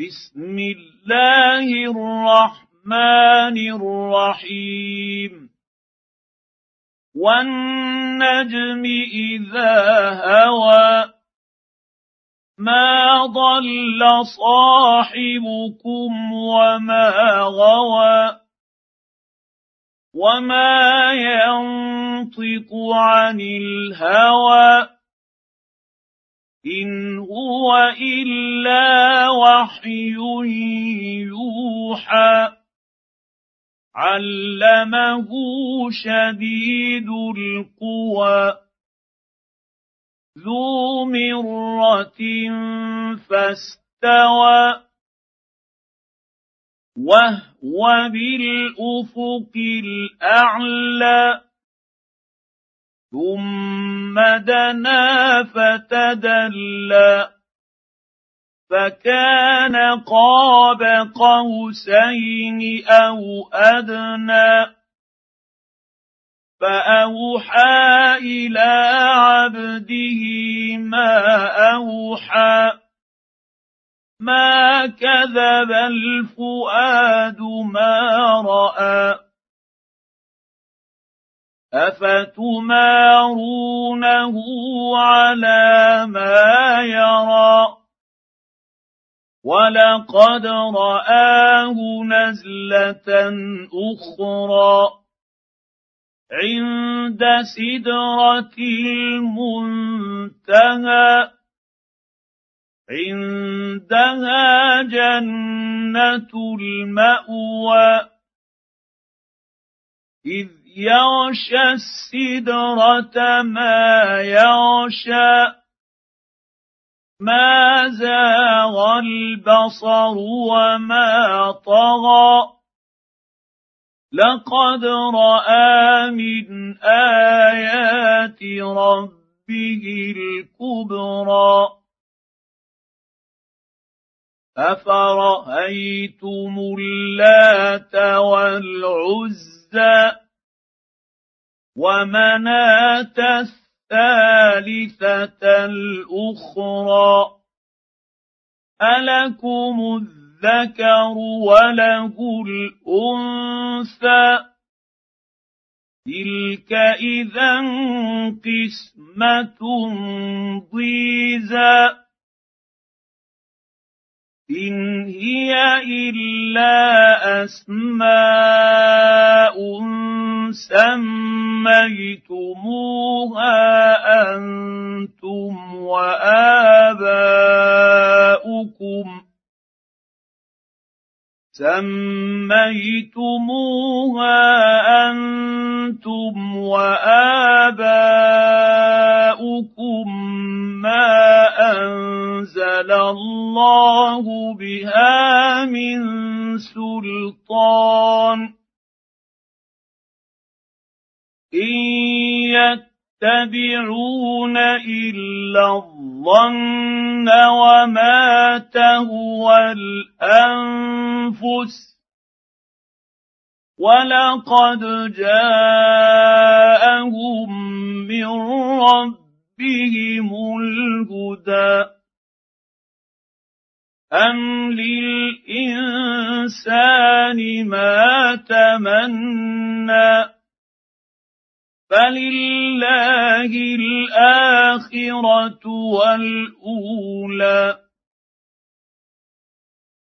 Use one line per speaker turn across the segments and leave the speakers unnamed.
بسم الله الرحمن الرحيم. والنجم إذا هوى ما ضل صاحبكم وما غوى وما ينطق عن الهوى. ان هو الا وحي يوحى علمه شديد القوى ذو مره فاستوى وهو بالافق الاعلى ثم دنا فتدلى فكان قاب قوسين أو ادنى فاوحى إلى عبده ما اوحى ما كذب الفؤاد ما راى افتمارونه على ما يرى ولقد راه نزله أخرى عند سدره المنتهى عندها جنه الماوى اذ يغشى السدرة ما يغشى ما زاغ البصر وما طغى. لقد رأى من آيات ربه الكبرى. أفرأيتم اللات والعزى؟ ومناة الثالثة الأخرى ألكم الذكر وله الأنثى تلك إذا قسمة ضيزى ان هي الا اسماء سميتموها أنتم واباؤكم سميتموها أنتم وآباؤكم ما أنزل الله بها من سلطان إن يتبعون الا الظن وما تهوى الانفس ولقد جاءهم من ربهم الهدى ام للانسان ما تمنى فلله الاخره والاولى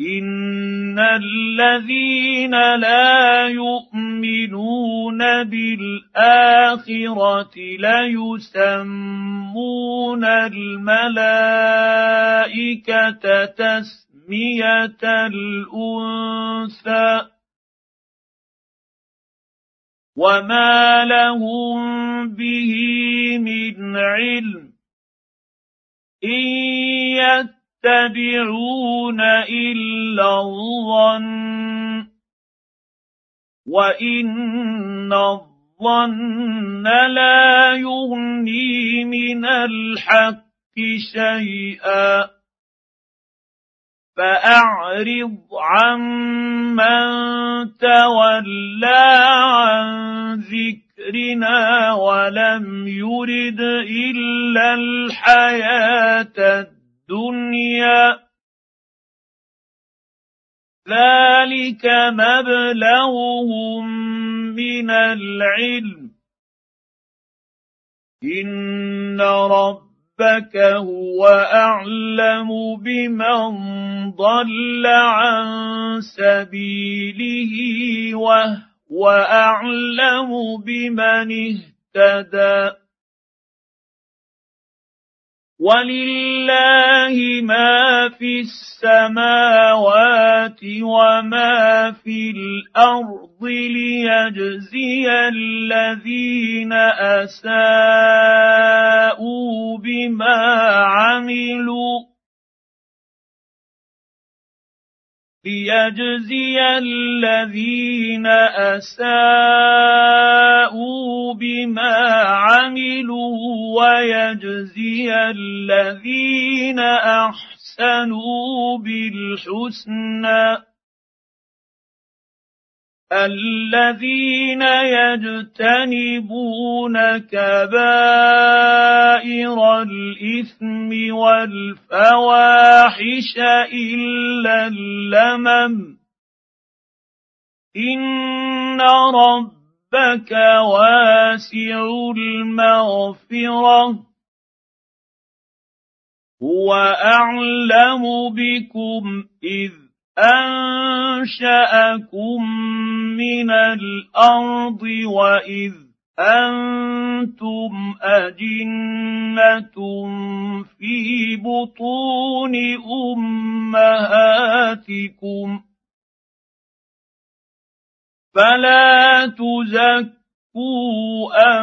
ان الذين لا يؤمنون بالاخره ليسمون الملائكه تسميه الانثى وما لهم به من علم ان يتبعون إلا الظن وإن الظن لا يغني من الحق شيئا. فأعرض عمن تولى عن ذكرنا ولم يرد إلا الحياة الدنيا. ذلك مبلغهم من العلم. إن رب ربك هو أعلم بمن ضل عن سبيله وهو أعلم بمن اهتدى. ولله ما في السماوات وما في الأرض ليجزي الذين اساءوا بما عملوا ليجزي الذين أساءوا بما عملوا ويجزي الذين أحسنوا بالحسنى الذين يجتنبون كبائر الإثم والفواحش إلا اللمم. إن ربك واسع المغفرة. هو أعلم بكم إذ انشاكم من الأرض واذ أنتم اجنه في بطون امهاتكم فلا تزكوا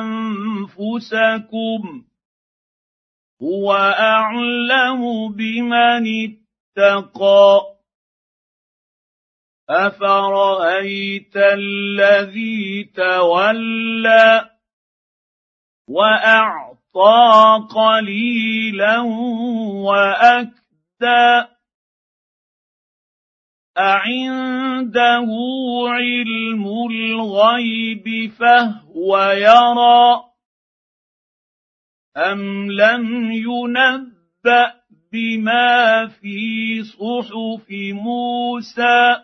انفسكم هو اعلم بمن اتقى افرايت الذي تولى واعطى قليلا واكدى اعنده علم الغيب فهو يرى ام لم ينبا بما في صحف موسى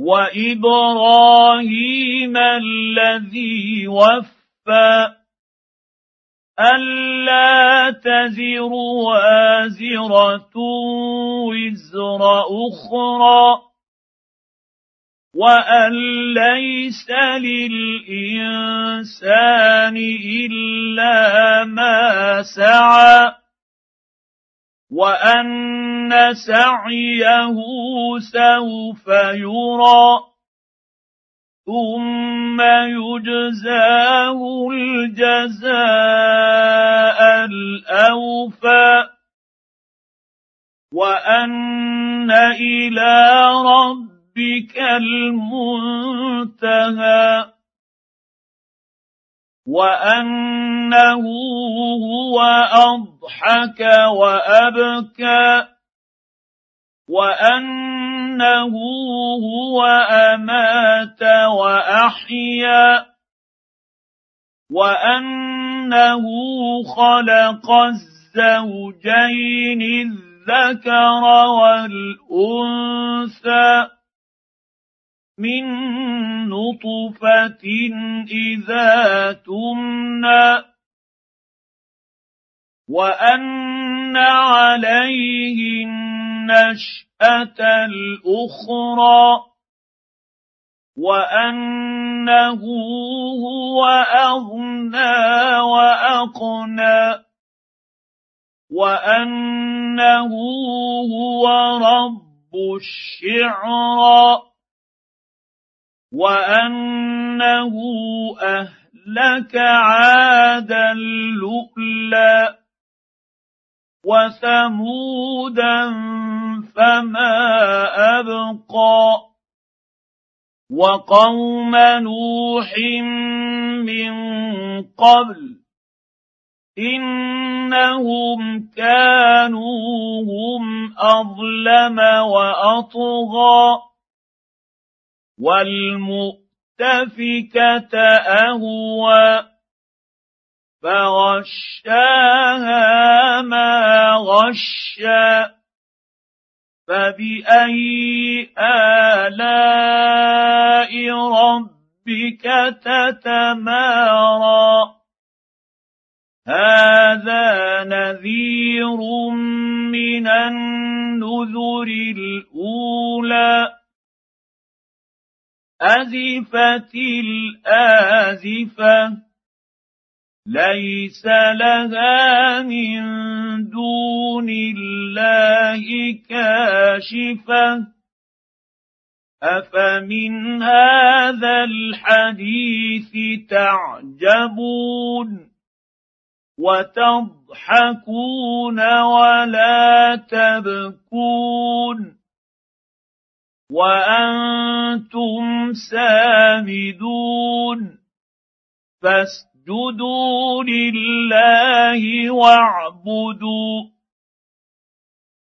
وإبراهيم الذي وفى ألا تزر وازرة وزر أخرى وأن ليس للإنسان إلا ما سعى وان سعيه سوف يرى ثم يجزاه الجزاء الاوفى وان إلى ربك المنتهى وانه هو اضحك وابكى وانه هو امات واحيا وانه خلق الزوجين الذكر والانثى من نطفه اذا تمنى وان عليه النشاه الاخرى وانه هو اغنى واقنى وانه هو رب الشعرى وانه اهلك عادا لؤلا وثمودا فما وابقى وقوم نوح من قبل انهم كانوا هم اظلم واطغى والمؤتفكة أهوى فغشاها ما غشى فبأي آلاء ربك تتمارى؟ هذا نذير من النذر الأولى أزفت الآزفة ليس لها من دون الله كاشفة. أفمن هذا الحديث تعجبون وتضحكون ولا تبكون؟ وأنتم سامدون. فاستغفروا اسجدوا لله واعبدوا.